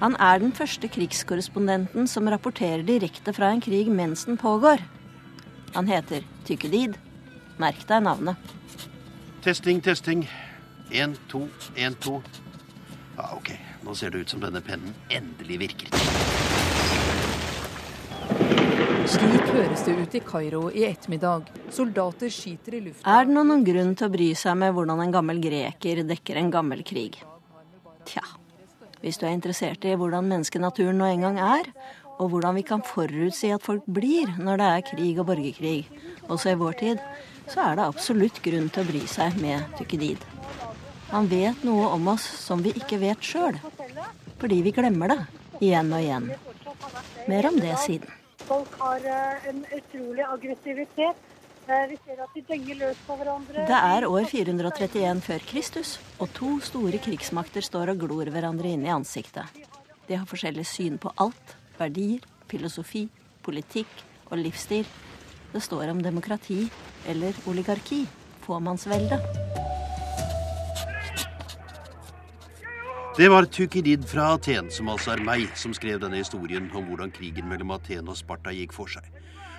Han er den første krigskorrespondenten som rapporterer direkte fra en krig mens den pågår. Han heter Tykkedid. Merk deg navnet. Testing, testing. Én, to, én, to. Ja, OK. Nå ser det ut som denne pennen endelig virker. Slik høres det ut i Kairo i ettermiddag. Soldater skyter i lufta Er det noen grunn til å bry seg med hvordan en gammel greker dekker en gammel krig? Tja, hvis du er interessert i hvordan menneskenaturen nå en gang er, og hvordan vi kan forutsi at folk blir når det er krig og borgerkrig, også i vår tid, så er det absolutt grunn til å bry seg med Tykkedid. Han vet noe om oss som vi ikke vet sjøl, fordi vi glemmer det igjen og igjen. Mer om det siden. Folk har eh, en utrolig aggressivitet. Eh, Vi ser at de denger løs på hverandre. Det er år 431 før Kristus, og to store krigsmakter står og glor hverandre inn i ansiktet. De har forskjellig syn på alt. Verdier, filosofi, politikk og livsstil. Det står om demokrati eller oligarki. Fåmannsvelde. Det var Tukidid fra Aten, som altså er meg, som skrev denne historien om hvordan krigen mellom Aten og Sparta gikk for seg.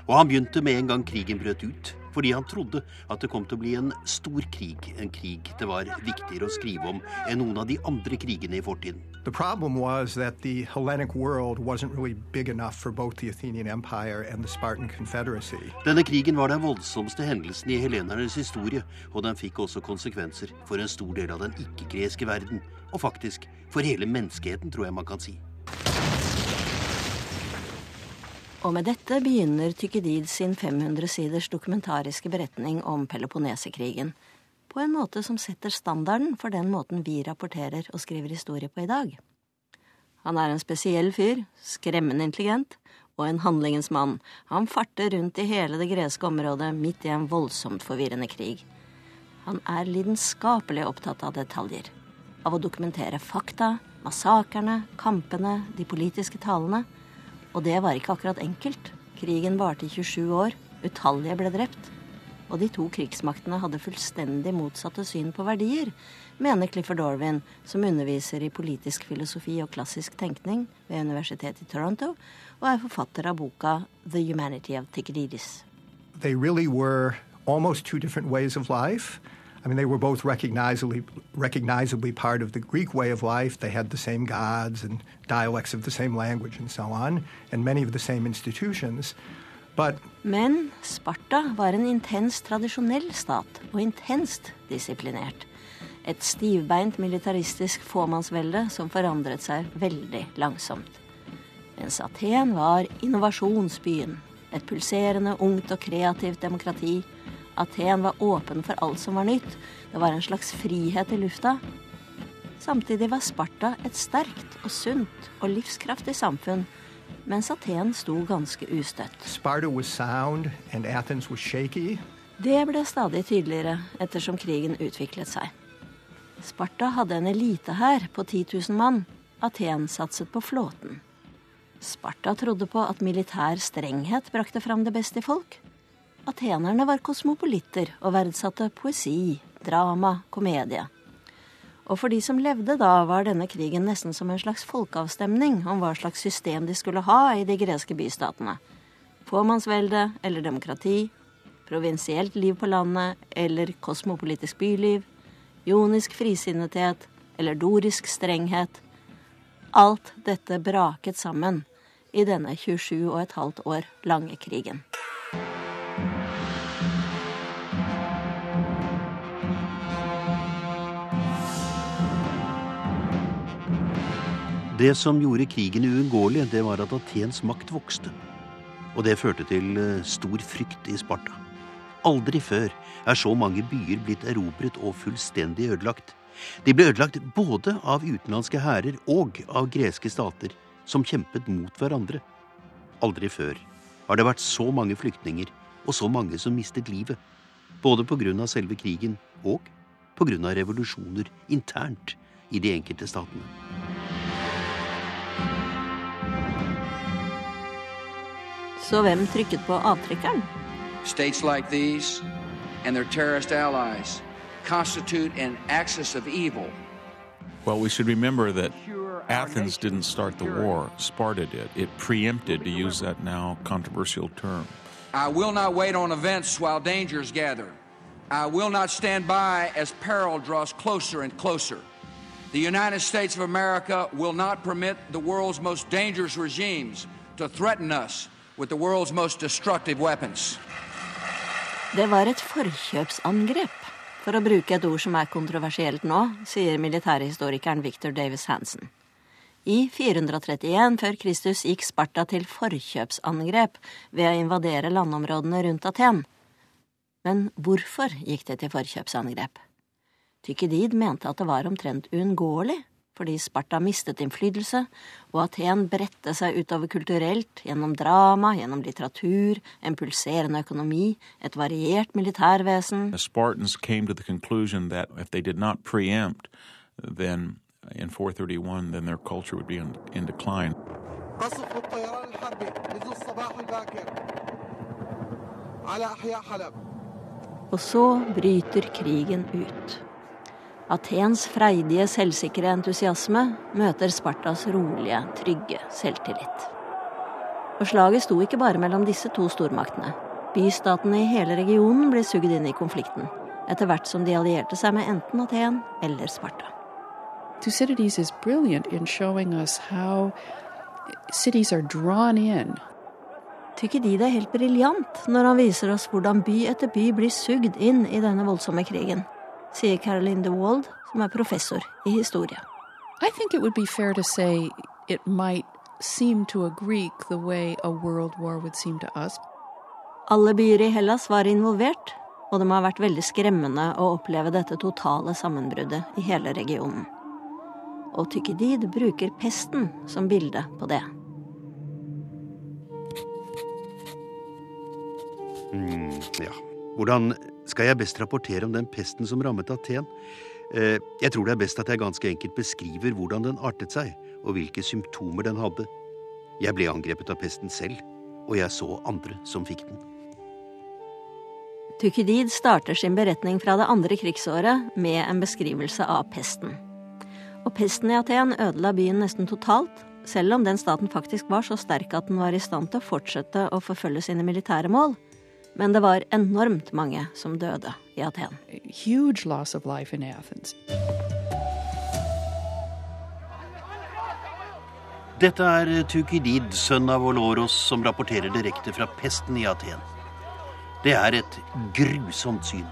Og han begynte med en gang krigen brøt ut, fordi han trodde at det kom til å bli en stor krig, en krig det var viktigere å skrive om enn noen av de andre krigene i fortiden. The problem was that the Hellenic world wasn't really big enough for both the Athenian Empire and the Spartan Confederacy. Denne krigen var den voldsomste hendelsen i helenernes historie, og den fikk også konsekvenser for en stor del av den ikke-greske verden, og faktisk for hele menneskeheten, tror jeg man kan si. Og med dette begynner Tykkedid sin 500 siders dokumentariske beretning om Peloponnesekrigen. På en måte som setter standarden for den måten vi rapporterer og skriver historie på i dag. Han er en spesiell fyr, skremmende intelligent og en handlingens mann. Han farter rundt i hele det greske området midt i en voldsomt forvirrende krig. Han er lidenskapelig opptatt av detaljer. Av å dokumentere fakta, massakrene, kampene, de politiske talene. Og det var ikke akkurat enkelt. Krigen varte i 27 år, utallige ble drept. Og de to krigsmaktene hadde fullstendig motsatte syn på verdier, mener Clifford Orwin, som underviser i politisk filosofi og klassisk tenkning ved Universitetet i Toronto, og er forfatter av boka The Humanity of Tikridis. They really were almost two different ways of life. I mean, they were both recognizably, recognizably part of the Greek way of life. They had the same gods and dialects of the same language and so on, and many of the same institutions. But Men Sparta var en intens tradisjonell stat, og intenst disiplinert. Et stivbeint militaristisk fåmannsvelde som forandret seg veldig langsomt. Mens Aten var innovasjonsbyen, et pulserende, ungt og kreativt demokrati. Aten var åpen for alt som var nytt. Det var en slags frihet i lufta. Samtidig var Sparta et sterkt og sunt og livskraftig samfunn, mens Aten sto ganske ustøtt. Sparta was sound and Athens was shaky. Det ble stadig tydeligere ettersom krigen utviklet seg. Sparta hadde en elitehær på 10 000 mann. Aten satset på flåten. Sparta trodde på at militær strenghet brakte fram det beste i folk. Atenerne var kosmopolitter og verdsatte poesi, drama, komedie. Og for de som levde da, var denne krigen nesten som en slags folkeavstemning om hva slags system de skulle ha i de greske bystatene. Fåmannsvelde eller demokrati, provinsielt liv på landet eller kosmopolitisk byliv, jonisk frisinnethet eller dorisk strenghet. Alt dette braket sammen i denne 27 og et halvt år lange krigen. Det som gjorde krigen uunngåelig, det var at Atens makt vokste. Og det førte til eh, stor frykt i Sparta. Aldri før er så mange byer blitt erobret og fullstendig ødelagt. De ble ødelagt både av utenlandske hærer og av greske stater som kjempet mot hverandre. Aldri før har det vært så mange flyktninger og så mange som mistet livet. Både av selve krigen og av revolusjoner internt i de enkelte statene. Så hvem trykket på avtrekkeren? States like these and their terrorist allies constitute an axis of evil. Well, we should remember that Athens didn't start the war, Sparta did. It preempted, to use that now controversial term. I will not wait on events while dangers gather. I will not stand by as peril draws closer and closer. The United States of America will not permit the world's most dangerous regimes to threaten us Det var et forkjøpsangrep, for å bruke et ord som er kontroversielt nå, sier militærhistorikeren Victor Davis Hansen. I 431 før Kristus gikk Sparta til forkjøpsangrep ved å invadere landområdene rundt Aten. Men hvorfor gikk det til forkjøpsangrep? Tykkedid mente at det var omtrent uunngåelig fordi Sparta mistet innflytelse, og Aten bredte seg utover kulturelt gjennom drama, gjennom litteratur, en pulserende økonomi, et variert militærvesen. The Spartans came to the at hvis de ikke did not preempt, 431, then their culture would be in. Og så bryter krigen ut. Atens freidige, selvsikre entusiasme møter Spartas rolige, trygge selvtillit. Og slaget sto ikke bare mellom disse to stormaktene. Bystatene i hele regionen blir sugd inn i konflikten, etter hvert som de allierte seg med enten Aten eller Sparta. Thucydides is brilliant in showing us how cities are drawn in. Tykkedid er helt briljant når han viser oss hvordan by etter by blir sugd inn i denne voldsomme krigen, sier Caroline de Wald, som er professor i historie. I think it would be fair to say it might seem to a Greek the way a world war would seem to us. Alle byer i Hellas var involvert, og det må ha vært veldig skremmende å oppleve dette totale sammenbruddet i hele regionen. Og Tykkedid bruker pesten som bilde på det. Mm, ja. Hvordan skal jeg best rapportere om den pesten som rammet Aten? Eh, jeg tror det er best at jeg ganske enkelt beskriver hvordan den artet seg, og hvilke symptomer den hadde. Jeg ble angrepet av pesten selv, og jeg så andre som fikk den. Tukedid starter sin beretning fra det andre krigsåret med en beskrivelse av pesten. Og pesten i Aten ødela byen nesten totalt, selv om den staten faktisk var så sterk at den var i stand til å fortsette å forfølge sine militære mål. Men det var enormt mange som døde i Aten. Huge loss of life in Athens. Dette er Tukidid, sønn av Oloros, som rapporterer direkte fra pesten i Aten. Det er et grusomt syn.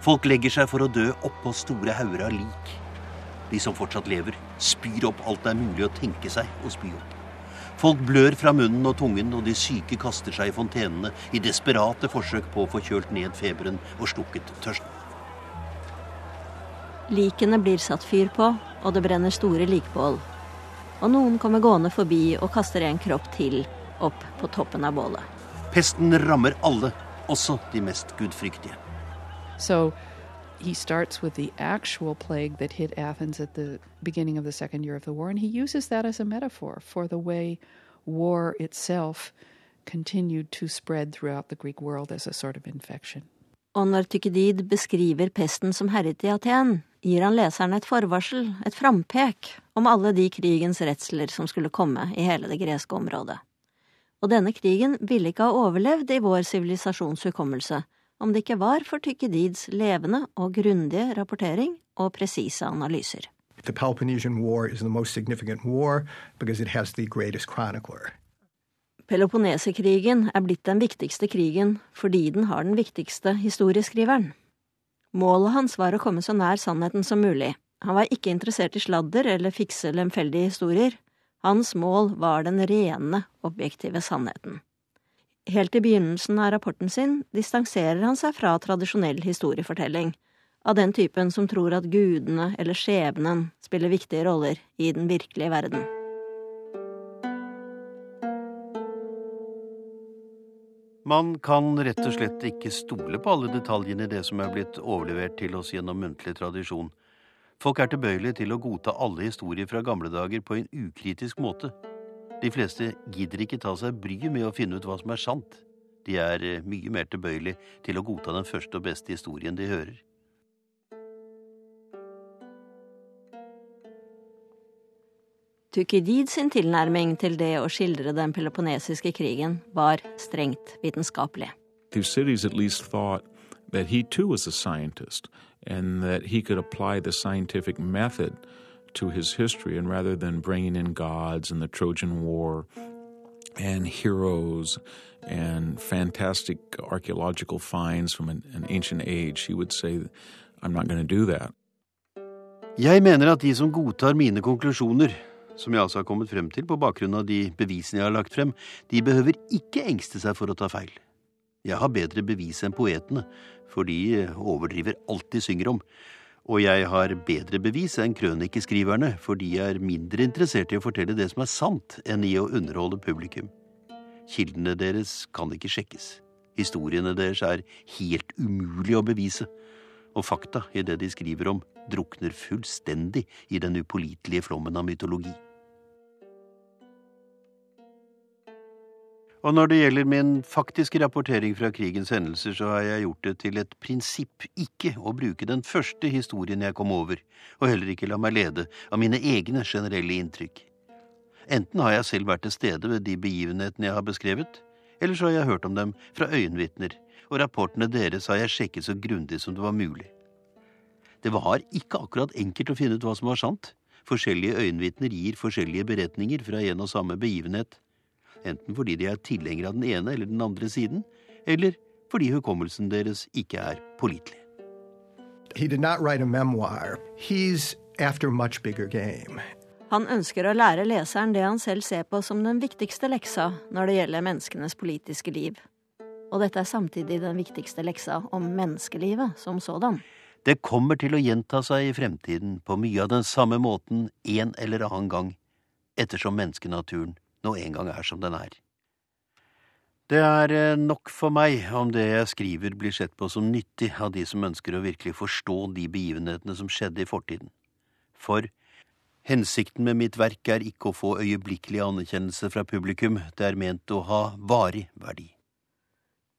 Folk legger seg for å dø oppå store hauger av lik. De som fortsatt lever, spyr opp alt det er mulig å tenke seg å spy opp. Folk blør fra munnen og tungen, og de syke kaster seg i fontenene i desperate forsøk på å få kjølt ned feberen og slukket tørsten. Likene blir satt fyr på, og det brenner store likbål. Og noen kommer gående forbi og kaster en kropp til opp på toppen av bålet. Pesten rammer alle, også de mest gudfryktige. So he starts with the actual plague that hit Athens at the beginning of the second year of the war, and he uses that as a metaphor for the way war itself continued to spread throughout the Greek world as a sort of infection. Og når Tykkedid beskriver pesten som herjet i Aten, gir han leseren et forvarsel, et frampek, om alle de krigens redsler som skulle komme i hele det greske området. Og denne krigen ville ikke ha overlevd i vår sivilisasjons hukommelse om det ikke var for Tykkedids levende og grundige rapportering og presise analyser. The Peloponnesian War is the most significant war because it has the greatest chronicler. Peloponneserkrigen er blitt den viktigste krigen fordi den har den viktigste historieskriveren. Målet hans var å komme så nær sannheten som mulig. Han var ikke interessert i sladder eller fikse lemfeldige historier. Hans mål var den rene, objektive sannheten. Helt i begynnelsen av rapporten sin distanserer han seg fra tradisjonell historiefortelling, av den typen som tror at gudene eller skjebnen spiller viktige roller i den virkelige verden. Man kan rett og slett ikke stole på alle detaljene i det som er blitt overlevert til oss gjennom muntlig tradisjon. Folk er tilbøyelige til å godta alle historier fra gamle dager på en ukritisk måte. De fleste gidder ikke ta seg bryet med å finne ut hva som er sant. De er eh, mye mer tilbøyelige til å godta den første og beste historien de hører. Tukidid sin tilnærming til det å skildre den peloponnesiske krigen var strengt vitenskapelig. Thucydides at least thought that he too was a scientist and that he could apply the scientific method to his history, and rather than bringing in gods and the Trojan War and heroes and fantastic archaeological finds from an, an ancient age, he would say, I'm not going to do that. Jeg mener at de som godtar mine konklusjoner, som jeg altså har kommet frem til på bakgrunn av de bevisene jeg har lagt frem, de behøver ikke engste seg for å ta feil. Jeg har bedre bevis enn poetene, for de overdriver alt de synger om, og jeg har bedre bevis enn krønikeskriverne, for de er mindre interessert i å fortelle det som er sant, enn i å underholde publikum. Kildene deres kan ikke sjekkes. Historiene deres er helt umulig å bevise, og fakta i det de skriver om, drukner fullstendig i den upålitelige flommen av mytologi. Og når det gjelder min faktiske rapportering fra krigens hendelser, så har jeg gjort det til et prinsipp ikke å bruke den første historien jeg kom over, og heller ikke la meg lede av mine egne generelle inntrykk. Enten har jeg selv vært til stede ved de begivenhetene jeg har beskrevet, eller så har jeg hørt om dem fra øyenvitner, og rapportene deres har jeg sjekket så grundig som det var mulig. Det var ikke akkurat enkelt å finne ut hva som var sant. Forskjellige øyenvitner gir forskjellige beretninger fra en og samme begivenhet enten fordi de er tilhengere av den ene eller den andre siden, eller fordi hukommelsen deres ikke er pålitelig. Han ønsker å lære leseren det han selv ser på som den viktigste leksa når det gjelder menneskenes politiske liv. Og dette er samtidig den viktigste leksa om menneskelivet som sådan. Det kommer til å gjenta seg i fremtiden på mye av den samme måten en eller annen gang, ettersom menneskenaturen nå en gang er som den er. Det er eh, nok for meg om det jeg skriver blir sett på som nyttig av de som ønsker å virkelig forstå de begivenhetene som skjedde i fortiden. For hensikten med mitt verk er ikke å få øyeblikkelig anerkjennelse fra publikum, det er ment å ha varig verdi.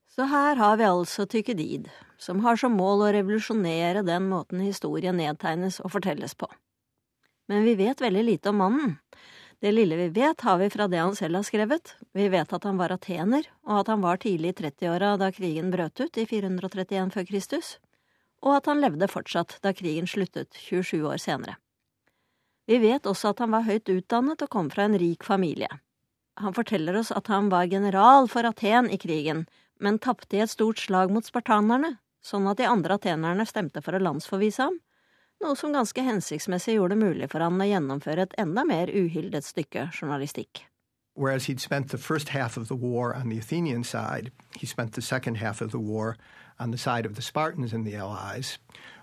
Så her har vi altså Tykkedid, som har som mål å revolusjonere den måten historien nedtegnes og fortelles på. Men vi vet veldig lite om mannen. Det lille vi vet, har vi fra det han selv har skrevet. Vi vet at han var atener, og at han var tidlig i 30-åra da krigen brøt ut i 431 før Kristus, og at han levde fortsatt da krigen sluttet 27 år senere. Vi vet også at han var høyt utdannet og kom fra en rik familie. Han forteller oss at han var general for Aten i krigen, men tapte i et stort slag mot spartanerne, sånn at de andre atenerne stemte for å landsforvise ham, noe som ganske hensiktsmessig gjorde det mulig for han å gjennomføre et enda mer uhyldet stykke journalistikk. Whereas he'd spent the first half of the war on the Athenian side, he spent the second half of the war on the side of the Spartans and the Allies,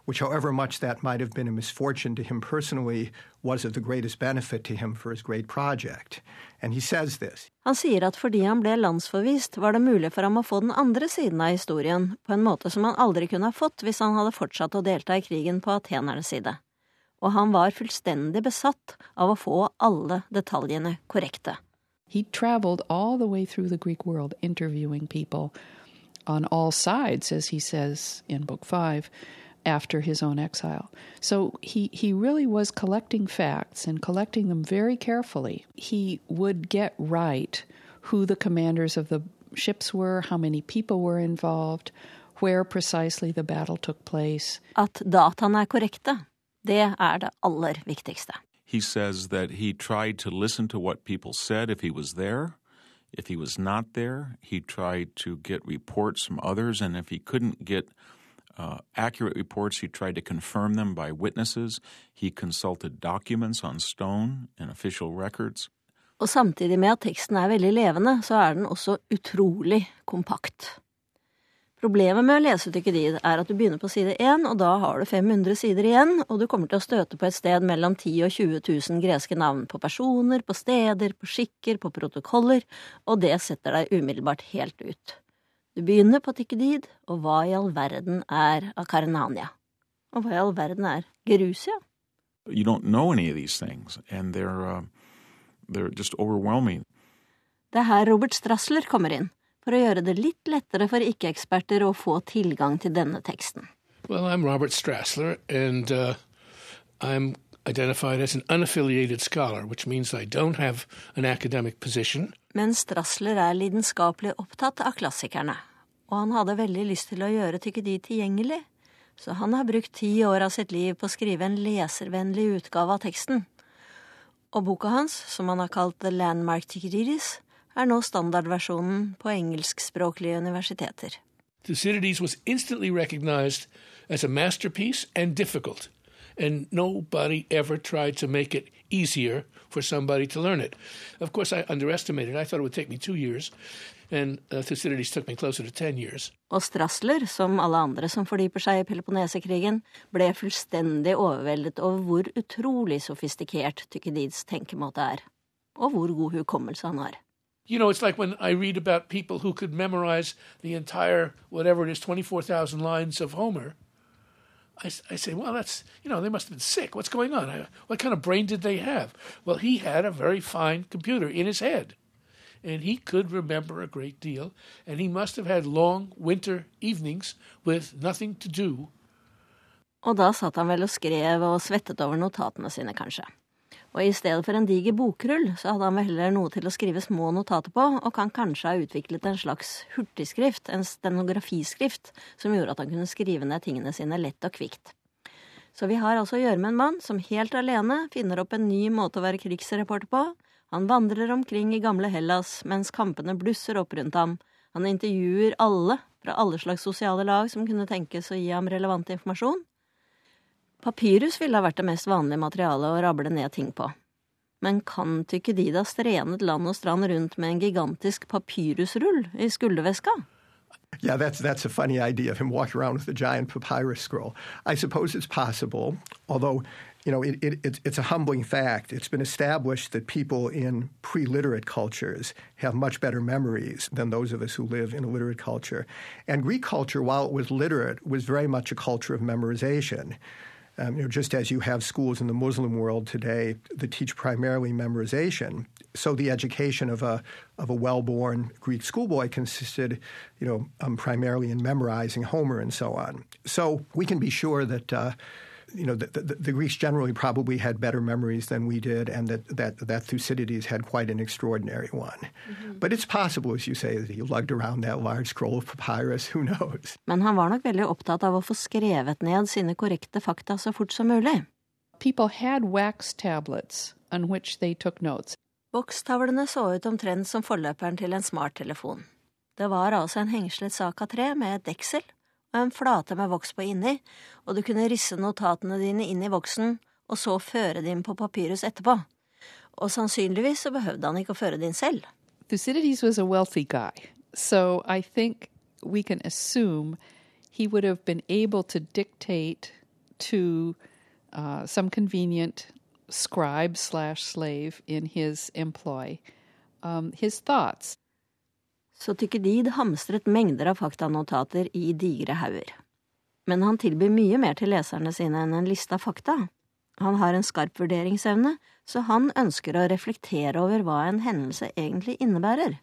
which, however much that might have been a misfortune to him personally, was of the greatest benefit to him for his great project. And he says this. Han sier at fordi han ble landsforvist, var det mulig for ham å få den andre siden av historien, på en måte som han aldri kunne ha fått hvis han hadde fortsatt å delta i krigen på atenernes side. Og han var fullstendig besatt av å få alle detaljene korrekte. He traveled all the way through the Greek world interviewing people on all sides, as he says in Book Five, after his own exile. So he, he really was collecting facts and collecting them very carefully. He would get right who the commanders of the ships were, how many people were involved, where precisely the battle took place. At dataene er korrekte, det er det aller viktigste. He says that he tried to listen to what people said if he was there. If he was not there, he tried to get reports from others, and if he couldn't get uh, accurate reports, he tried to confirm them by witnesses. He consulted documents on stone and official records. Og samtidig med at teksten er veldig levende, så er den også utrolig kompakt. Problemet med å lese Tykkedid er at du begynner på side 1, og da har du 500 sider igjen, og du kommer til å støte på et sted mellom 10 og 20 000 greske navn på personer, på steder, på skikker, på protokoller, og det setter deg umiddelbart helt ut. Du begynner på Tikkedid, og hva i all verden er Akarnania? Og hva i all verden er Gerusia? You don't know any of these things, and they're, uh, they're just overwhelming. Det er her Robert Strassler kommer inn for å gjøre det litt lettere for ikke-eksperter å få tilgang til denne teksten. Well, I'm Robert Strassler, and uh, I'm identified as an unaffiliated scholar, which means I don't have an academic position. Men Strassler er lidenskapelig opptatt av klassikerne, og han hadde veldig lyst til å gjøre tykkedi tilgjengelig, så han har brukt ti år av sitt liv på å skrive en leservennlig utgave av teksten. Og boka hans, som han har kalt The Landmark Tykkedidis, er nå standardversjonen på engelskspråklige universiteter. Thucydides was instantly recognized as a masterpiece and difficult, and nobody ever tried to make it easier for somebody to learn it. Of course, I underestimated. I thought it would take me two years, and uh, Thucydides took me closer to ten years. Og Strassler, som alle andre som fordyper seg i Peloponnesekrigen, ble fullstendig overveldet over hvor utrolig sofistikert Tykkedids tenkemåte er, og hvor god hukommelse han har. You know, it's like when I read about people who could memorize the entire, whatever it is, 24,000 lines of Homer. I, I, say, well, that's, you know, they must have been sick. What's going on? I, what kind of brain did they have? Well, he had a very fine computer in his head. And he could remember a great deal. And he must have had long winter evenings with nothing to do. Og da satt han vel og skrev og svettet over notatene sine, kanskje. Og i stedet for en diger bokrull, så hadde han vel heller noe til å skrive små notater på, og kan kanskje ha utviklet en slags hurtigskrift, en stenografiskrift, som gjorde at han kunne skrive ned tingene sine lett og kvikt. Så vi har altså å gjøre med en mann som helt alene finner opp en ny måte å være krigsreporter på. Han vandrer omkring i gamle Hellas mens kampene blusser opp rundt ham. Han intervjuer alle fra alle slags sosiale lag som kunne tenkes å gi ham relevant informasjon. Papyrus ville ha vært det mest vanlige materialet å rable ned ting på. Men kan Tykedida strenet land og strand rundt med en gigantisk papyrusrull i skulderveska? Yeah, that's that's a funny idea of him walking around with a giant papyrus scroll. I suppose it's possible, although you know it, it, it's a humbling fact. It's been established that people in pre-literate cultures have much better memories than those of us who live in a literate culture. And Greek culture, while it was literate, was very much a culture of memorization. Um, you know, just as you have schools in the Muslim world today that teach primarily memorization, so the education of a of a well-born Greek schoolboy consisted, you know, um, primarily in memorizing Homer and so on. So we can be sure that. Uh, you know, the, the, the, Greeks generally probably had better memories than we did, and that, that, that Thucydides had quite an extraordinary one. Mm-hmm. But it's possible, as you say, that he lugged around that large scroll of papyrus. Who knows? Men han var nok veldig opptatt av å få skrevet ned sine korrekte fakta så fort som mulig. People had wax tablets on which they took notes. Vokstavlene så ut omtrent som forløperen til en smarttelefon. Det var altså en hengslet sak av tre med et deksel og en flate med voks på inni, og du kunne risse notatene dine inn i voksen og så føre dem på papyrus etterpå. Og sannsynligvis så behøvde han ikke å føre dem selv. Thucydides was a wealthy guy, so I think we can assume he would have been able to dictate to uh, some convenient scribe slash slave in his employ um, his thoughts. Så Tykkedid hamstret mengder av faktanotater i digre hauger. Men han tilbyr mye mer til leserne sine enn en liste av fakta. Han har en skarp vurderingsevne, så han ønsker å reflektere over hva en hendelse egentlig innebærer.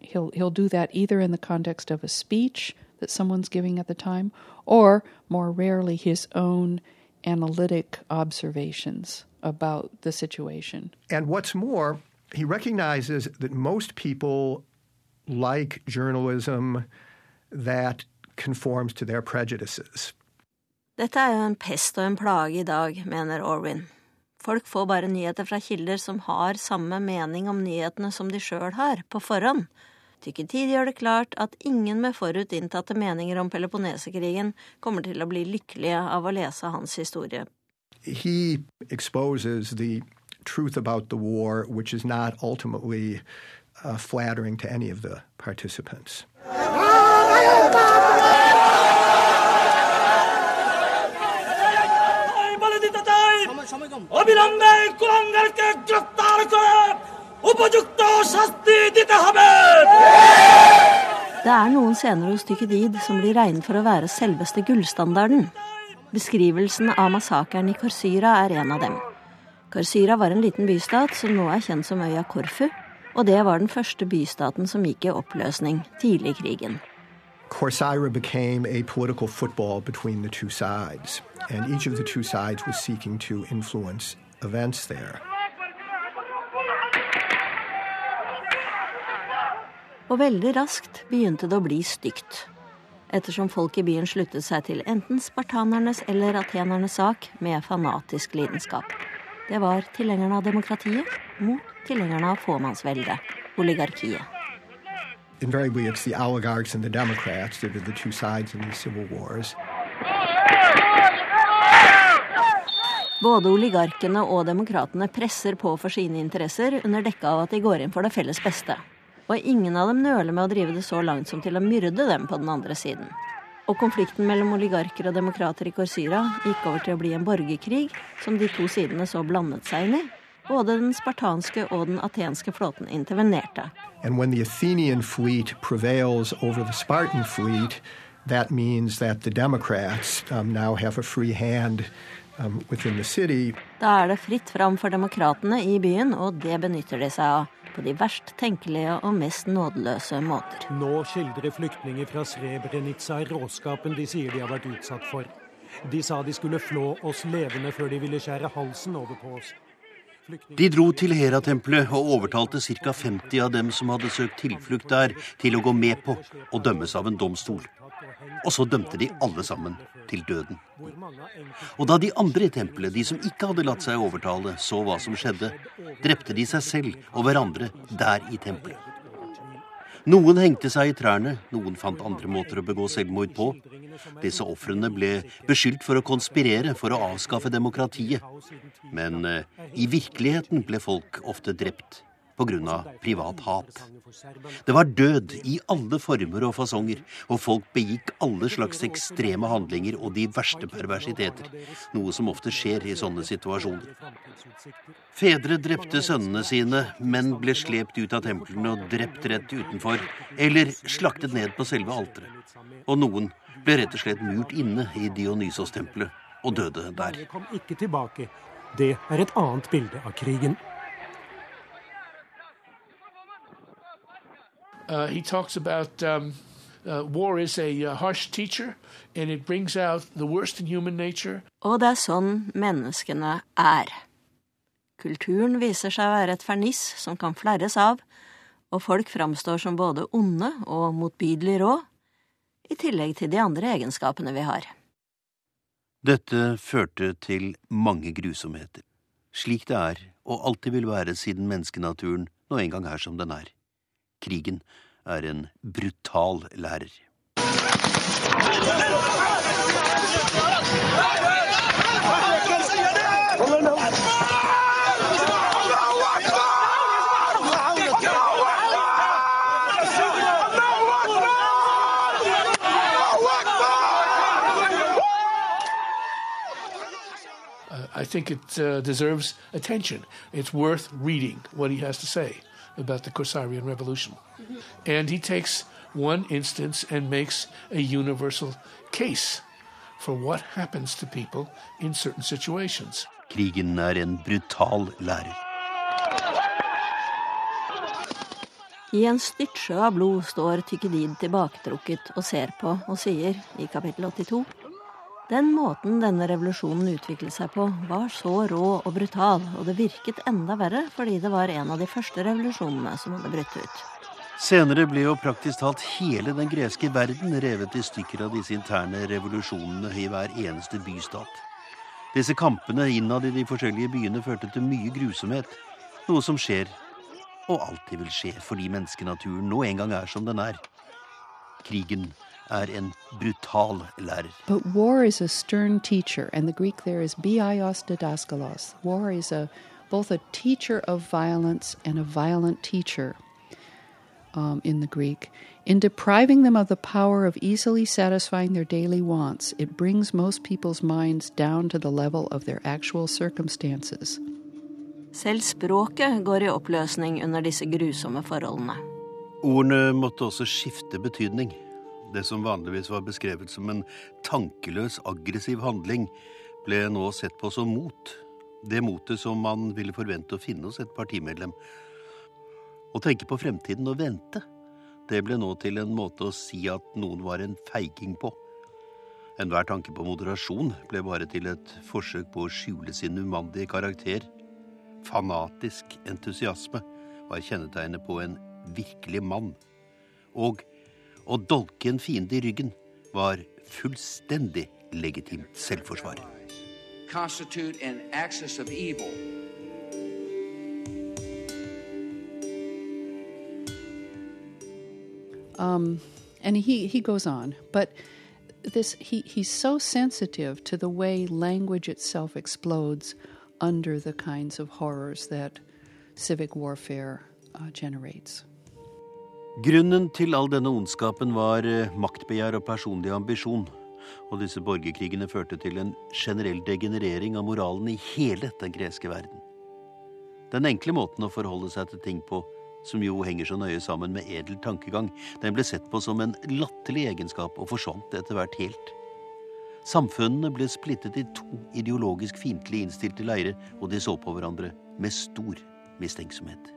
He'll, he'll do that either in the context of a speech that someone's giving at the time, or more rarely his own analytic observations about the situation. And what's more, he recognizes that most people like journalism that conforms to their prejudices. Dette er jo en pest og en plage i dag, mener Orwin. Folk får bare nyheter fra kilder som har samme mening om nyhetene som de sjøl har, på forhånd. Tykketid gjør det klart at ingen med forut inntatte meninger om Peloponnesekrigen kommer til å bli lykkelige av å lese hans historie. He exposes the truth about the war, which is not ultimately uh, flattering to any of the participants. Det er noen scener hos Tykkedid som blir regnet for å være selveste gullstandarden. Beskrivelsen av massakren i Korsyra er en av dem. Korsyra var en liten bystat som nå er kjent som øya Korfu, og det var den første bystaten som gikk i oppløsning tidlig i krigen. Corsaira became a political football between the two sides, and each of the two sides was seeking to influence events there. Og veldig raskt begynte det å bli stygt. Ettersom folk i byen sluttet seg til enten spartanernes eller atenernes sak med fanatisk lidenskap. Det var tilhengerne av demokratiet mot tilhengerne av fåmannsveldet, oligarkiet. Invariably, it's the oligarchs and the Democrats that are the two sides in these civil wars. Både oligarkene og demokratene presser på for sine interesser under dekke av at de går inn for det felles beste. Og ingen av dem nøler med å drive det så langt som til å myrde dem på den andre siden. Og konflikten mellom oligarker og demokrater i Korsyra gikk over til å bli en borgerkrig som de to sidene så blandet seg inn i. Både den spartanske og den atenske flåten intervenerte. And when the Athenian fleet prevails over the Spartan fleet, that means that the Democrats um, now have a free hand um, within the city. Da er det fritt fram for demokratene i byen, og det benytter de seg av. På de verst tenkelige og mest nådeløse måter. Nå skildrer flyktninger fra Srebrenica råskapen de sier de har vært utsatt for. De sa de skulle flå oss levende før de ville skjære halsen over på oss. De dro til Heratempelet og overtalte ca. 50 av dem som hadde søkt tilflukt der, til å gå med på å dømmes av en domstol. Og så dømte de alle sammen til døden. Og da de andre i tempelet, de som ikke hadde latt seg overtale, så hva som skjedde, drepte de seg selv og hverandre der i tempelet. Noen hengte seg i trærne, noen fant andre måter å begå selvmord på. Disse ofrene ble beskyldt for å konspirere for å avskaffe demokratiet. Men eh, i virkeligheten ble folk ofte drept pga. privat hat. Det var død i alle former og fasonger, og folk begikk alle slags ekstreme handlinger og de verste perversiteter, noe som ofte skjer i sånne situasjoner. Fedre drepte sønnene sine, menn ble slept ut av templene og drept rett utenfor, eller slaktet ned på selve alteret. Og noen ble rett og slett murt inne i Dionysos-tempelet og døde der. Kom ikke tilbake. Det er et annet bilde av krigen. He talks about um, uh, war is a uh, harsh teacher, and it brings out the worst in human nature. Og det er sånn menneskene er. Kulturen viser seg å være et ferniss som kan flerres av, og folk framstår som både onde og motbydelig rå, i tillegg til de andre egenskapene vi har. Dette førte til mange grusomheter, slik det er og alltid vil være siden menneskenaturen nå engang er som den er. Krigen er en brutal lærer. I think it uh, deserves attention. It's worth reading what he has to say about the Corsarian Revolution. And he takes one instance and makes a universal case for what happens to people in certain situations. Krigen er en brutal lærer. I en styrtsjø av blod står Tykkedin tilbaketrukket og ser på og sier i kapittel 82 den måten denne revolusjonen utviklet seg på, var så rå og brutal, og det virket enda verre fordi det var en av de første revolusjonene som hadde brutt ut. Senere ble jo praktisk talt hele den greske verden revet i stykker av disse interne revolusjonene i hver eneste bystat. Disse kampene innad i de forskjellige byene førte til mye grusomhet, noe som skjer, og alltid vil skje fordi menneskenaturen nå en gang er som den er. Krigen er en brutal lærer. But war is a stern teacher, and the Greek there is bios didaskalos. War is a both a teacher of violence and a violent teacher um, in the Greek. In depriving them of the power of easily satisfying their daily wants, it brings most people's minds down to the level of their actual circumstances. Selv språket går i oppløsning under disse grusomme forholdene. Ordene måtte også skifte betydning. Det som vanligvis var beskrevet som en tankeløs, aggressiv handling, ble nå sett på som mot. Det motet som man ville forvente å finne hos et partimedlem. Å tenke på fremtiden og vente, det ble nå til en måte å si at noen var en feiging på. Enhver tanke på moderasjon ble bare til et forsøk på å skjule sin umandige karakter. Fanatisk entusiasme var kjennetegnet på en virkelig mann. Og å dolke en fiende i ryggen var fullstendig legitimt selvforsvar. Constitute an axis of evil Um, and he, he goes on, but this he, he's so sensitive to the way language itself explodes under the kinds of horrors that civic warfare uh, generates. Grunnen til all denne ondskapen var eh, maktbegjær og personlig ambisjon. Og disse borgerkrigene førte til en generell degenerering av moralen i hele den greske verden. Den enkle måten å forholde seg til ting på som jo henger så nøye sammen med edel tankegang, den ble sett på som en latterlig egenskap og forsvant etter hvert helt. Samfunnene ble splittet i to ideologisk fiendtlig innstilte leirer, og de så på hverandre med stor mistenksomhet.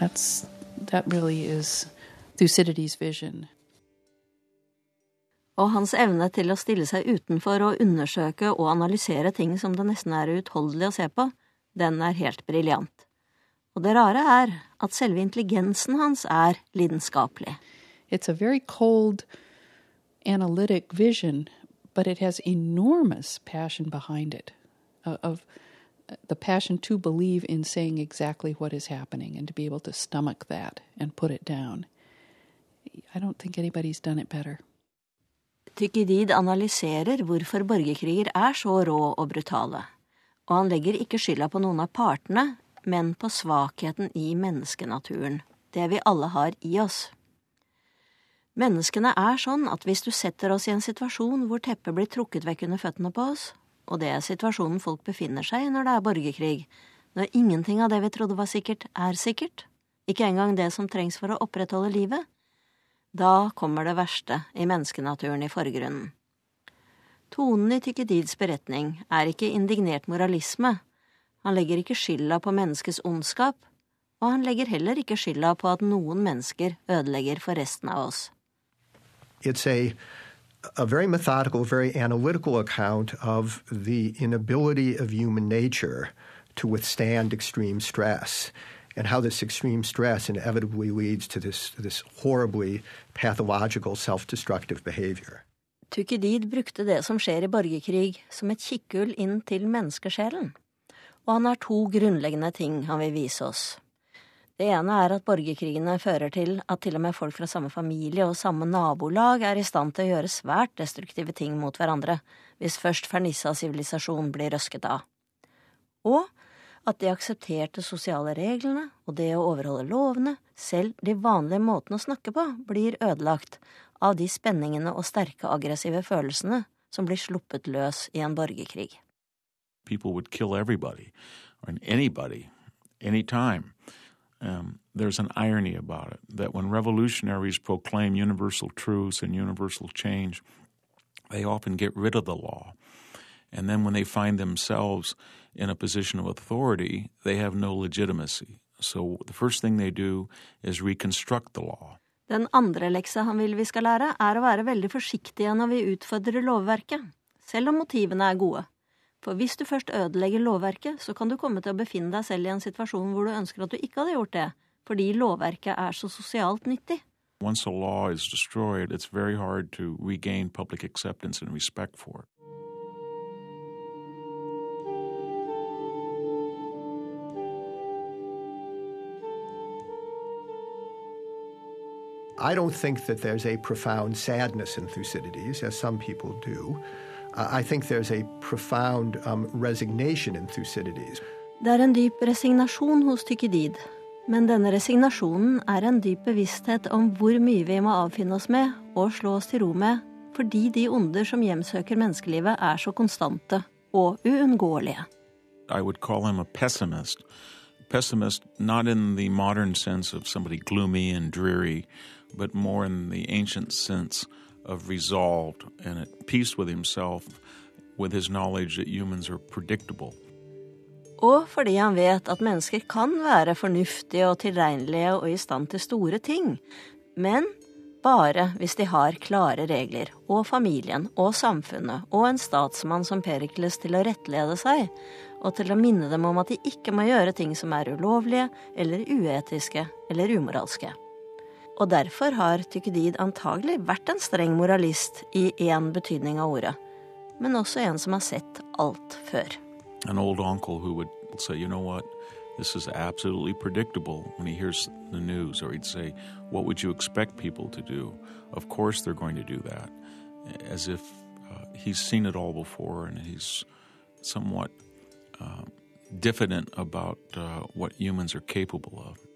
That's, that really is Thucydides' vision. Og hans evne til å stille seg utenfor og undersøke og analysere ting som det nesten er uutholdelig å se på, den er helt briljant. Og det rare er at selve intelligensen hans er lidenskapelig. It's a very cold, analytic vision, but it has enormous passion behind it of the passion to believe in saying exactly what is happening and to be able to stomach that and put it down. I don't think anybody's done it better. Tykidid analyserer hvorfor borgerkriger er så rå og brutale, og han legger ikke skylda på noen av partene, men på svakheten i menneskenaturen, det vi alle har i oss. Menneskene er sånn at hvis du setter oss i en situasjon hvor teppet blir trukket vekk under føttene på oss, og det er situasjonen folk befinner seg i når det er borgerkrig, når ingenting av det vi trodde var sikkert, er sikkert, ikke engang det som trengs for å opprettholde livet, da kommer det verste i menneskenaturen i forgrunnen. Tonen i Tykkedids beretning er ikke indignert moralisme, han legger ikke skylda på menneskets ondskap, og han legger heller ikke skylda på at noen mennesker ødelegger for resten av oss. It's a, a very methodical, very analytical account of the inability of human nature to withstand extreme stress and how this extreme stress inevitably leads to this, this horribly pathological self-destructive behavior. Tukidid brukte det som skjer i borgerkrig som et kikkhull inn til menneskesjelen og han har to grunnleggende ting han vil vise oss. Det ene er at borgerkrigene fører til at til og med folk fra samme familie og samme nabolag er i stand til å gjøre svært destruktive ting mot hverandre, hvis først fernissa sivilisasjon blir røsket av. Og at de aksepterte sosiale reglene og det å overholde lovene, selv de vanlige måtene å snakke på, blir ødelagt av de spenningene og sterke aggressive følelsene som blir sluppet løs i en borgerkrig. people would kill everybody or anybody, anytime. Um, there's an irony about it that when revolutionaries proclaim universal truths and universal change, they often get rid of the law. And then when they find themselves in a position of authority, they have no legitimacy. So the first thing they do is reconstruct the law. Den andre leksa han vil vi skal lære, er å være veldig forsiktige når vi utfordrer lovverket, selv om motivene er gode. For hvis du først ødelegger lovverket, så kan du komme til å befinne deg selv i en situasjon hvor du ønsker at du ikke hadde gjort det, fordi lovverket er så sosialt nyttig. Once a law is destroyed, it's very hard to regain public acceptance and respect for it. I don't think that there's a profound sadness in Thucydides, as some people do. Uh, I think there's a profound um, resignation in Thucydides. Det er en dyp resignasjon hos Tykidid, men denne resignasjonen er en dyp bevissthet om hvor mye vi må avfinne oss med og slå oss til ro med, fordi de onder som hjemsøker menneskelivet, er så konstante og uunngåelige. I would call him a pessimist. Pessimist not in the modern sense of somebody gloomy and dreary, but more in the ancient sense of resolved and at peace with himself with his knowledge that humans are predictable. Og fordi han vet at mennesker kan være fornuftige og tilregnelige og i stand til store ting, men bare hvis de har klare regler, og familien og samfunnet og en statsmann som Perikles til å rettlede seg, og til å minne dem om at de ikke må gjøre ting som er ulovlige eller uetiske eller umoralske. Og derfor har Tykkedid antagelig vært en streng moralist i én betydning av ordet, men også en som har sett alt før. An old uncle who would say, you know what, this is absolutely predictable when he hears the news, or he'd say, what would you expect people to do? Of course they're going to do that. As if uh, he's seen it all before and he's somewhat uh, diffident about uh, what humans are capable of.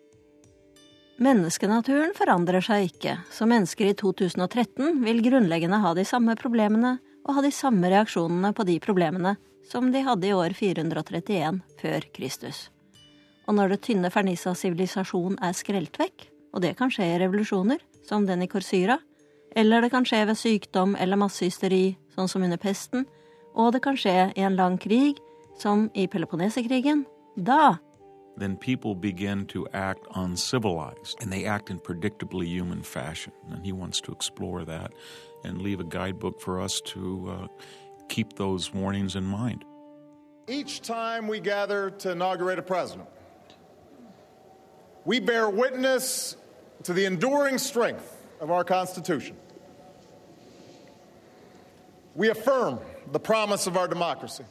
Menneskenaturen forandrer seg ikke, så mennesker i 2013 vil grunnleggende ha de samme problemene og ha de samme reaksjonene på de problemene som de hadde i år 431 før Kristus. Og når det tynne fernisset av sivilisasjon er skrelt vekk, og det kan skje i revolusjoner, som den i Korsyra, eller det kan skje ved sykdom eller massehysteri, sånn som under pesten, og det kan skje i en lang krig, som i Peloponnesekrigen, da then people begin to act uncivilized and they act in predictably human fashion. And he wants to explore that and leave a guidebook for us to uh, keep those warnings in mind. Each time we gather to inaugurate a president, we bear witness to the enduring strength of our Constitution. We affirm the promise of our democracy.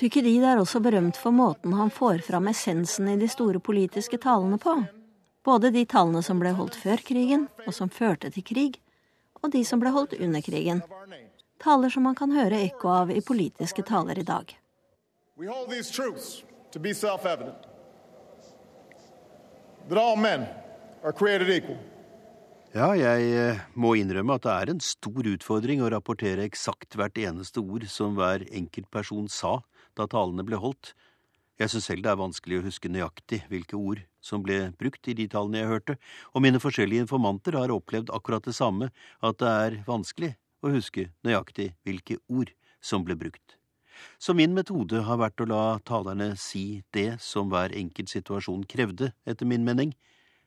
Tykkedid er også berømt for måten han får fram essensen i de store politiske talene på. Både de talene som ble holdt før krigen, og som førte til krig, og de som ble holdt under krigen. Taler som man kan høre ekko av i politiske taler i dag. Ja, jeg eh, må innrømme at det er en stor utfordring å rapportere eksakt hvert eneste ord som hver enkelt person sa da talene ble holdt. Jeg synes selv det er vanskelig å huske nøyaktig hvilke ord som ble brukt i de talene jeg hørte, og mine forskjellige informanter har opplevd akkurat det samme, at det er vanskelig å huske nøyaktig hvilke ord som ble brukt. Så min metode har vært å la talerne si det som hver enkelt situasjon krevde, etter min mening,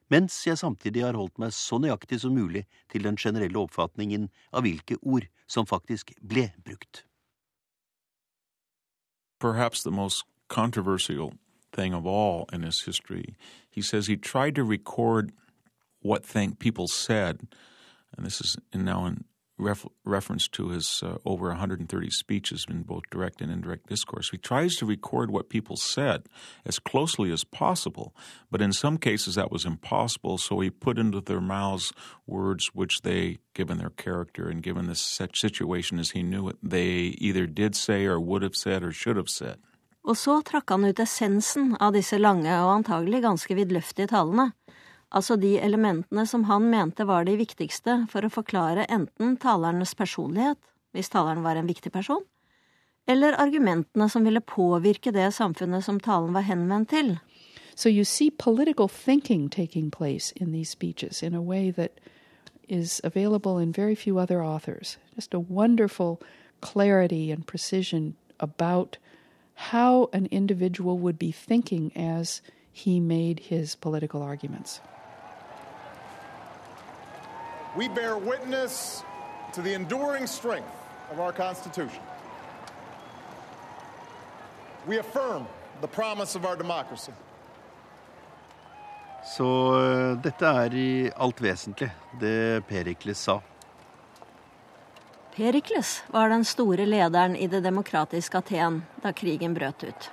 mens jeg samtidig har holdt meg så nøyaktig som mulig til den generelle oppfatningen av hvilke ord som faktisk ble brukt. Perhaps the most controversial thing of all in his history. He says he tried to record what people said, and this is now in ref, reference to his uh, over 130 speeches in both direct and indirect discourse. He tries to record what people said as closely as possible, but in some cases that was impossible, so he put into their mouths words which they, given their character and given the situation as he knew it, they either did say or would have said or should have said. Og så trakk han ut essensen av disse lange og antagelig ganske vidløftige talene. Altså de elementene som han mente var de viktigste for å forklare enten talernes personlighet, hvis taleren var en viktig person, eller argumentene som ville påvirke det samfunnet som talen var henvendt til. So you see political thinking taking place in these speeches in a way that is available in very few other authors. Just a wonderful clarity and precision about how an individual would be thinking as he made his political arguments. We bear witness to the enduring strength of our Constitution. We affirm the promise of our democracy. Så uh, dette er i alt vesentlig det Perikles sa. Perikles var den store lederen i det demokratiske Aten da krigen brøt ut.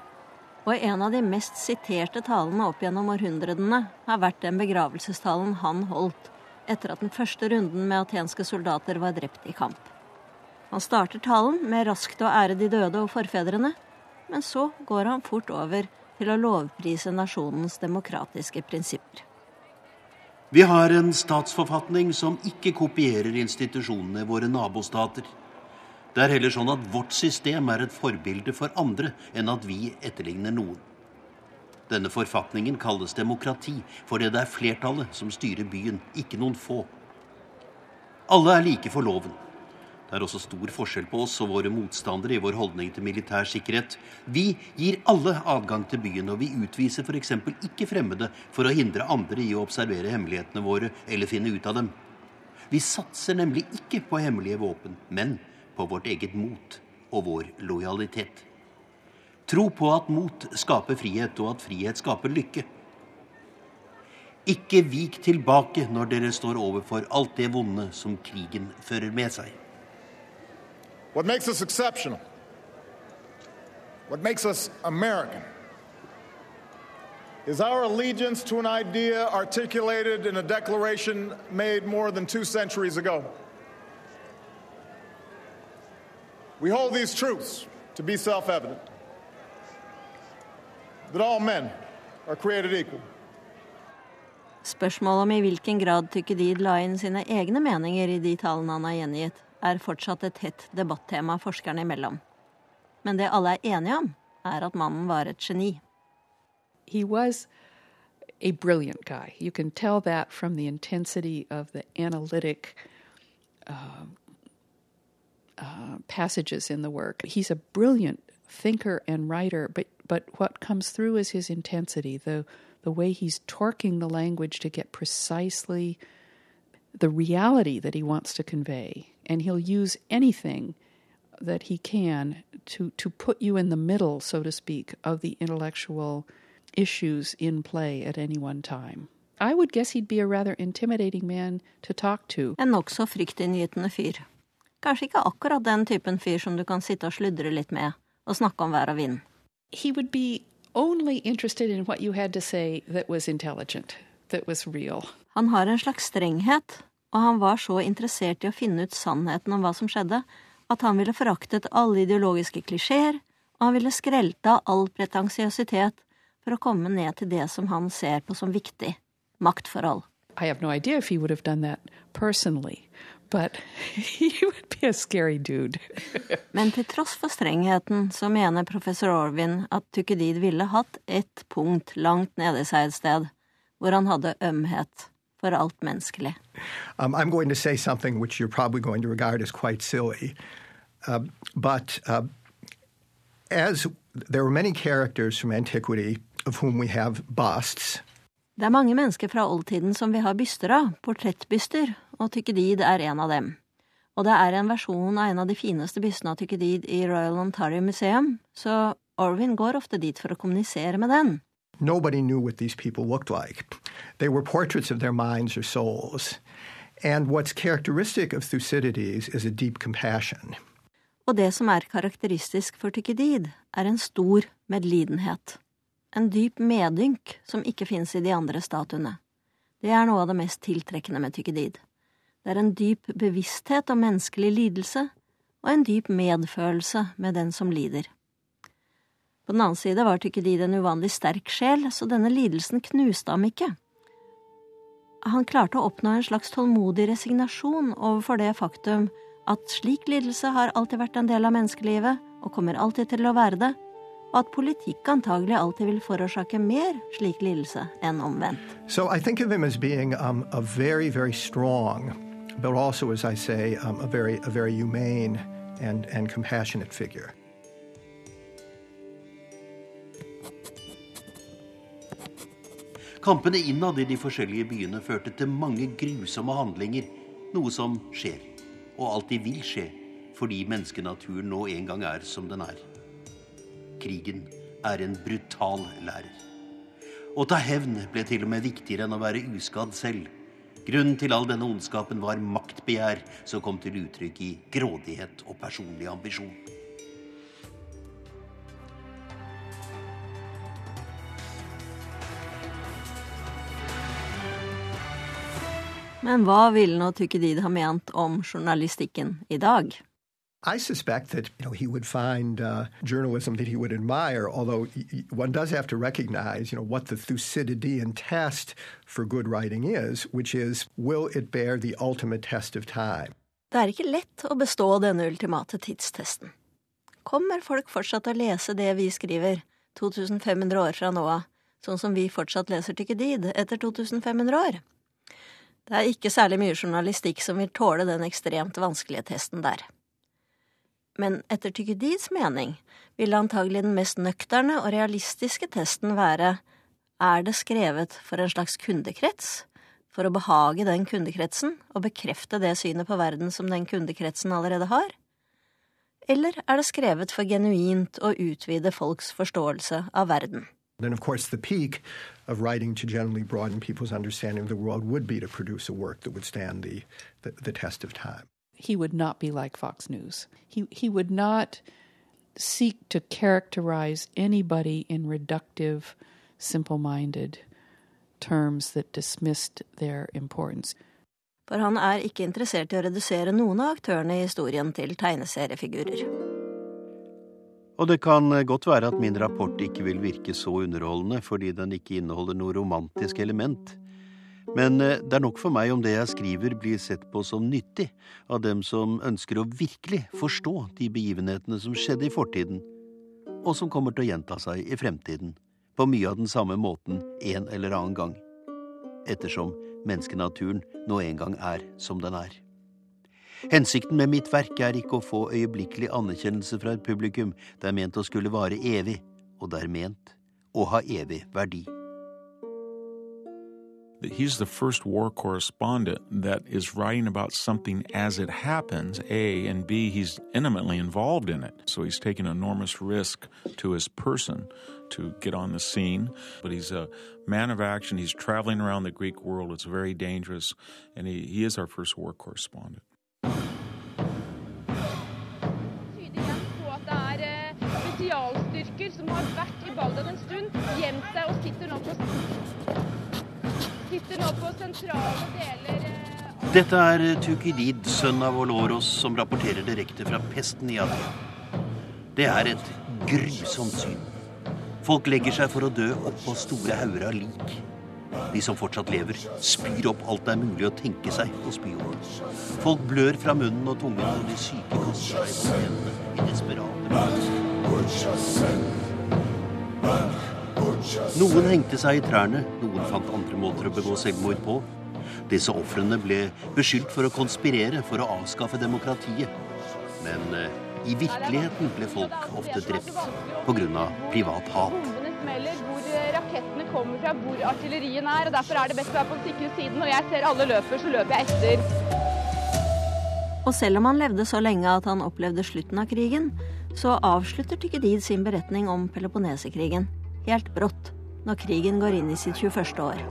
Og en av de mest siterte talene opp gjennom århundrene har vært den begravelsestalen han holdt etter at den første runden med atenske soldater var drept i kamp. Han starter talen med raskt å ære de døde og forfedrene, men så går han fort over til å lovprise nasjonens demokratiske prinsipper. Vi har en statsforfatning som ikke kopierer institusjonene våre nabostater. Det er heller sånn at vårt system er et forbilde for andre enn at vi etterligner noen. Denne forfatningen kalles demokrati fordi det er flertallet som styrer byen, ikke noen få. Alle er like for loven. Det er også stor forskjell på oss og våre motstandere i vår holdning til militær sikkerhet. Vi gir alle adgang til byen, og vi utviser f.eks. ikke fremmede for å hindre andre i å observere hemmelighetene våre eller finne ut av dem. Vi satser nemlig ikke på hemmelige våpen, men på vårt eget mot og vår lojalitet. Tro på at mot skaper frihet, og at frihet skaper lykke. Ikke vik tilbake når dere står overfor alt det vonde som krigen fører med seg. What makes us exceptional, what makes us American, is our allegiance to an idea articulated in a declaration made more than two centuries ago. We hold these truths to be self evident that all men are created equal. Spørsmålet om i hvilken grad Tykkedid la inn sine egne meninger i de tallene han har gjengitt, er fortsatt et hett debattema forskerne imellom. Men det alle er enige om, er at mannen var et geni. He was a brilliant guy. You can tell that from the intensity of the analytic uh, uh, passages in the work. He's a brilliant thinker and writer, but, but what comes through is his intensity, the, the way he's torquing the language to get precisely the reality that he wants to convey and he'll use anything that he can to, to put you in the middle, so to speak, of the intellectual issues in play at any one time. I would guess he'd be a rather intimidating man to talk to. En nokså fryktinngytende fyr. Kanskje ikke akkurat den typen fyr som du kan sitte og sludre litt med og snakke om vær og vind. He would be only interested in what you had to say that was intelligent, that was real. Han har en slags strenghet og han var så interessert i å finne ut sannheten om hva som skjedde, at han ville foraktet alle ideologiske klisjeer, og han ville skrelte av all pretensiøsitet for å komme ned til det som han ser på som viktig maktforhold. I have no idea if he would have done that personally, but he would be a scary dude. Men til tross for strengheten så mener professor Orvin at Tukedid ville hatt ett punkt langt nede i seg et sted, hvor han hadde ømhet for alt menneskelig. Um, I'm going to say something which you're probably going to regard as quite silly, uh, but uh, as there were many characters from antiquity of whom we have busts. Det er mange mennesker fra oldtiden som vi har byster av, portrettbyster, og Tykkedid er en av dem. Og det er en versjon av en av de fineste bystene av Tykkedid i Royal Ontario Museum, så Orwin går ofte dit for å kommunisere med den. Nobody knew what these people looked like. They were portraits of their minds or souls. And what's characteristic of Thucydides is a deep compassion. Og det som er karakteristisk for Tykkedid, er en stor medlidenhet. En dyp medynk som ikke finnes i de andre statuene. Det er noe av det mest tiltrekkende med Tykkedid. Det er en dyp bevissthet om menneskelig lidelse, og en dyp medfølelse med den som lider. På den annen side var Tykkedid en uvanlig sterk sjel, så denne lidelsen knuste ham ikke. Han klarte å oppnå en slags tålmodig resignasjon overfor det faktum at slik lidelse har alltid vært en del av menneskelivet, og kommer alltid til å være det, og at politikk antagelig alltid vil forårsake mer slik lidelse enn omvendt. So I think of him as being um, a but also, as I say, um, a very, a very humane and, and compassionate figure. Kampene innad i de forskjellige byene førte til mange grusomme handlinger, noe som skjer, og alltid vil skje, fordi menneskenaturen nå en gang er som den er. Krigen er en brutal lærer. Å ta hevn ble til og med viktigere enn å være uskadd selv. Grunnen til all denne ondskapen var maktbegjær som kom til uttrykk i grådighet og personlig ambisjon. Men hva ville nå Tukkedid ha ment om journalistikken i dag? I suspect that you know, he would find uh, journalism that he would admire, although one does have to recognize you know, what the Thucydidean test for good writing is, which is will it bear the ultimate test of time? Det er ikke lett å bestå denne ultimate tidstesten. Kommer folk fortsatt å lese det vi skriver, 2500 år fra nå av, sånn som vi fortsatt leser Tykkedid etter 2500 år? Det er ikke særlig mye journalistikk som vil tåle den ekstremt vanskelige testen der. Men etter Tykidids mening ville antagelig den mest nøkterne og realistiske testen være er det skrevet for en slags kundekrets, for å behage den kundekretsen og bekrefte det synet på verden som den kundekretsen allerede har? Eller er det skrevet for genuint å utvide folks forståelse av verden? Then, of course, the peak of writing to generally broaden people's understanding of the world would be to produce a work that would stand the, the, the test of time. He would not be like Fox News. He, he would not seek to characterize anybody in reductive, simple minded terms that dismissed their importance. For han er ikke interessert i å redusere noen av aktørene i historien til tegneseriefigurer. Og det kan godt være at min rapport ikke vil virke så underholdende fordi den ikke inneholder noe romantisk element. Men eh, det er nok for meg om det jeg skriver blir sett på som nyttig av dem som ønsker å virkelig forstå de begivenhetene som skjedde i fortiden, og som kommer til å gjenta seg i fremtiden, på mye av den samme måten en eller annen gang, ettersom menneskenaturen nå en gang er som den er. Hensikten med mitt verk er ikke å få øyeblikkelig anerkjennelse fra et publikum, det er ment å skulle vare evig, og det er ment å ha evig verdi. He's the first war correspondent that is writing about something as it happens, A, and B, he's intimately involved in it. So he's taking enormous risk to his person to get on the scene. But he's a man of action. He's traveling around the Greek world. It's very dangerous. And he, he is our first war correspondent. spesialstyrker er som har vært i Bagdad en stund, gjemt seg og sitter nå på, sitter nå på sentrale deler Dette er Tukidid, sønn av Oloros, som rapporterer direkte fra pesten i Aten. Det er et grusomt syn. Folk legger seg for å dø oppå store hauger av lik. De som fortsatt lever, spyr opp alt det er mulig å tenke seg å spy over. Folk blør fra munnen og tungen, og de syke kaster seg på hendene i desperate Noen hengte seg i trærne, noen fant andre måter å begå selvmord på. Disse ofrene ble beskyldt for å konspirere for å avskaffe demokratiet. Men eh, i virkeligheten ble folk ofte drept pga. privat hat. Hvor rakettene kommer fra, hvor artillerien er. og Derfor er det best å være på den sikre siden. Når jeg ser alle løper, så løper jeg etter. Og selv om han levde så lenge at han opplevde slutten av krigen, så avslutter Tykkedid sin beretning om Peloponnesekrigen helt brått, når krigen går inn i sitt 21. år.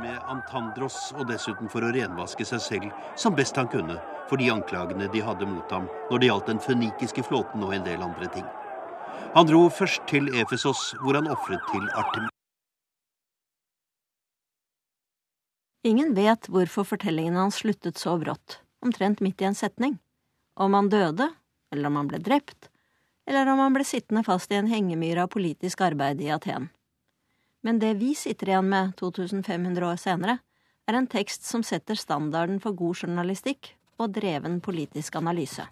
Med Antandros, og dessuten for å renvaske seg selv som best han kunne for de anklagene de hadde mot ham når det gjaldt den fønikiske flåten og en del andre ting. Han dro først til Efesos, hvor han ofret til Artemis. Ingen vet hvorfor fortellingen hans sluttet så brått, omtrent midt i en setning. Om han døde, eller om han ble drept, eller om han ble sittende fast i en hengemyr av politisk arbeid i Aten. Men det vi sitter igjen med 2500 år senere, er en tekst som setter standarden for god journalistikk og dreven politisk analyse.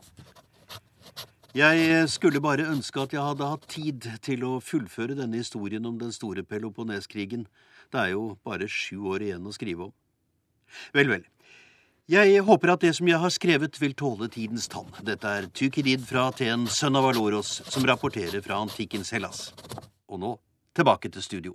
Jeg skulle bare ønske at jeg hadde hatt tid til å fullføre denne historien om den store Peloponneskrigen. Det er jo bare sju år igjen å skrive om. Vel, vel. Jeg håper at det som jeg har skrevet, vil tåle tidens tann. Dette er Tykidid fra Aten, sønn av Valoros, som rapporterer fra antikkens Hellas. Og nå tilbake til studio.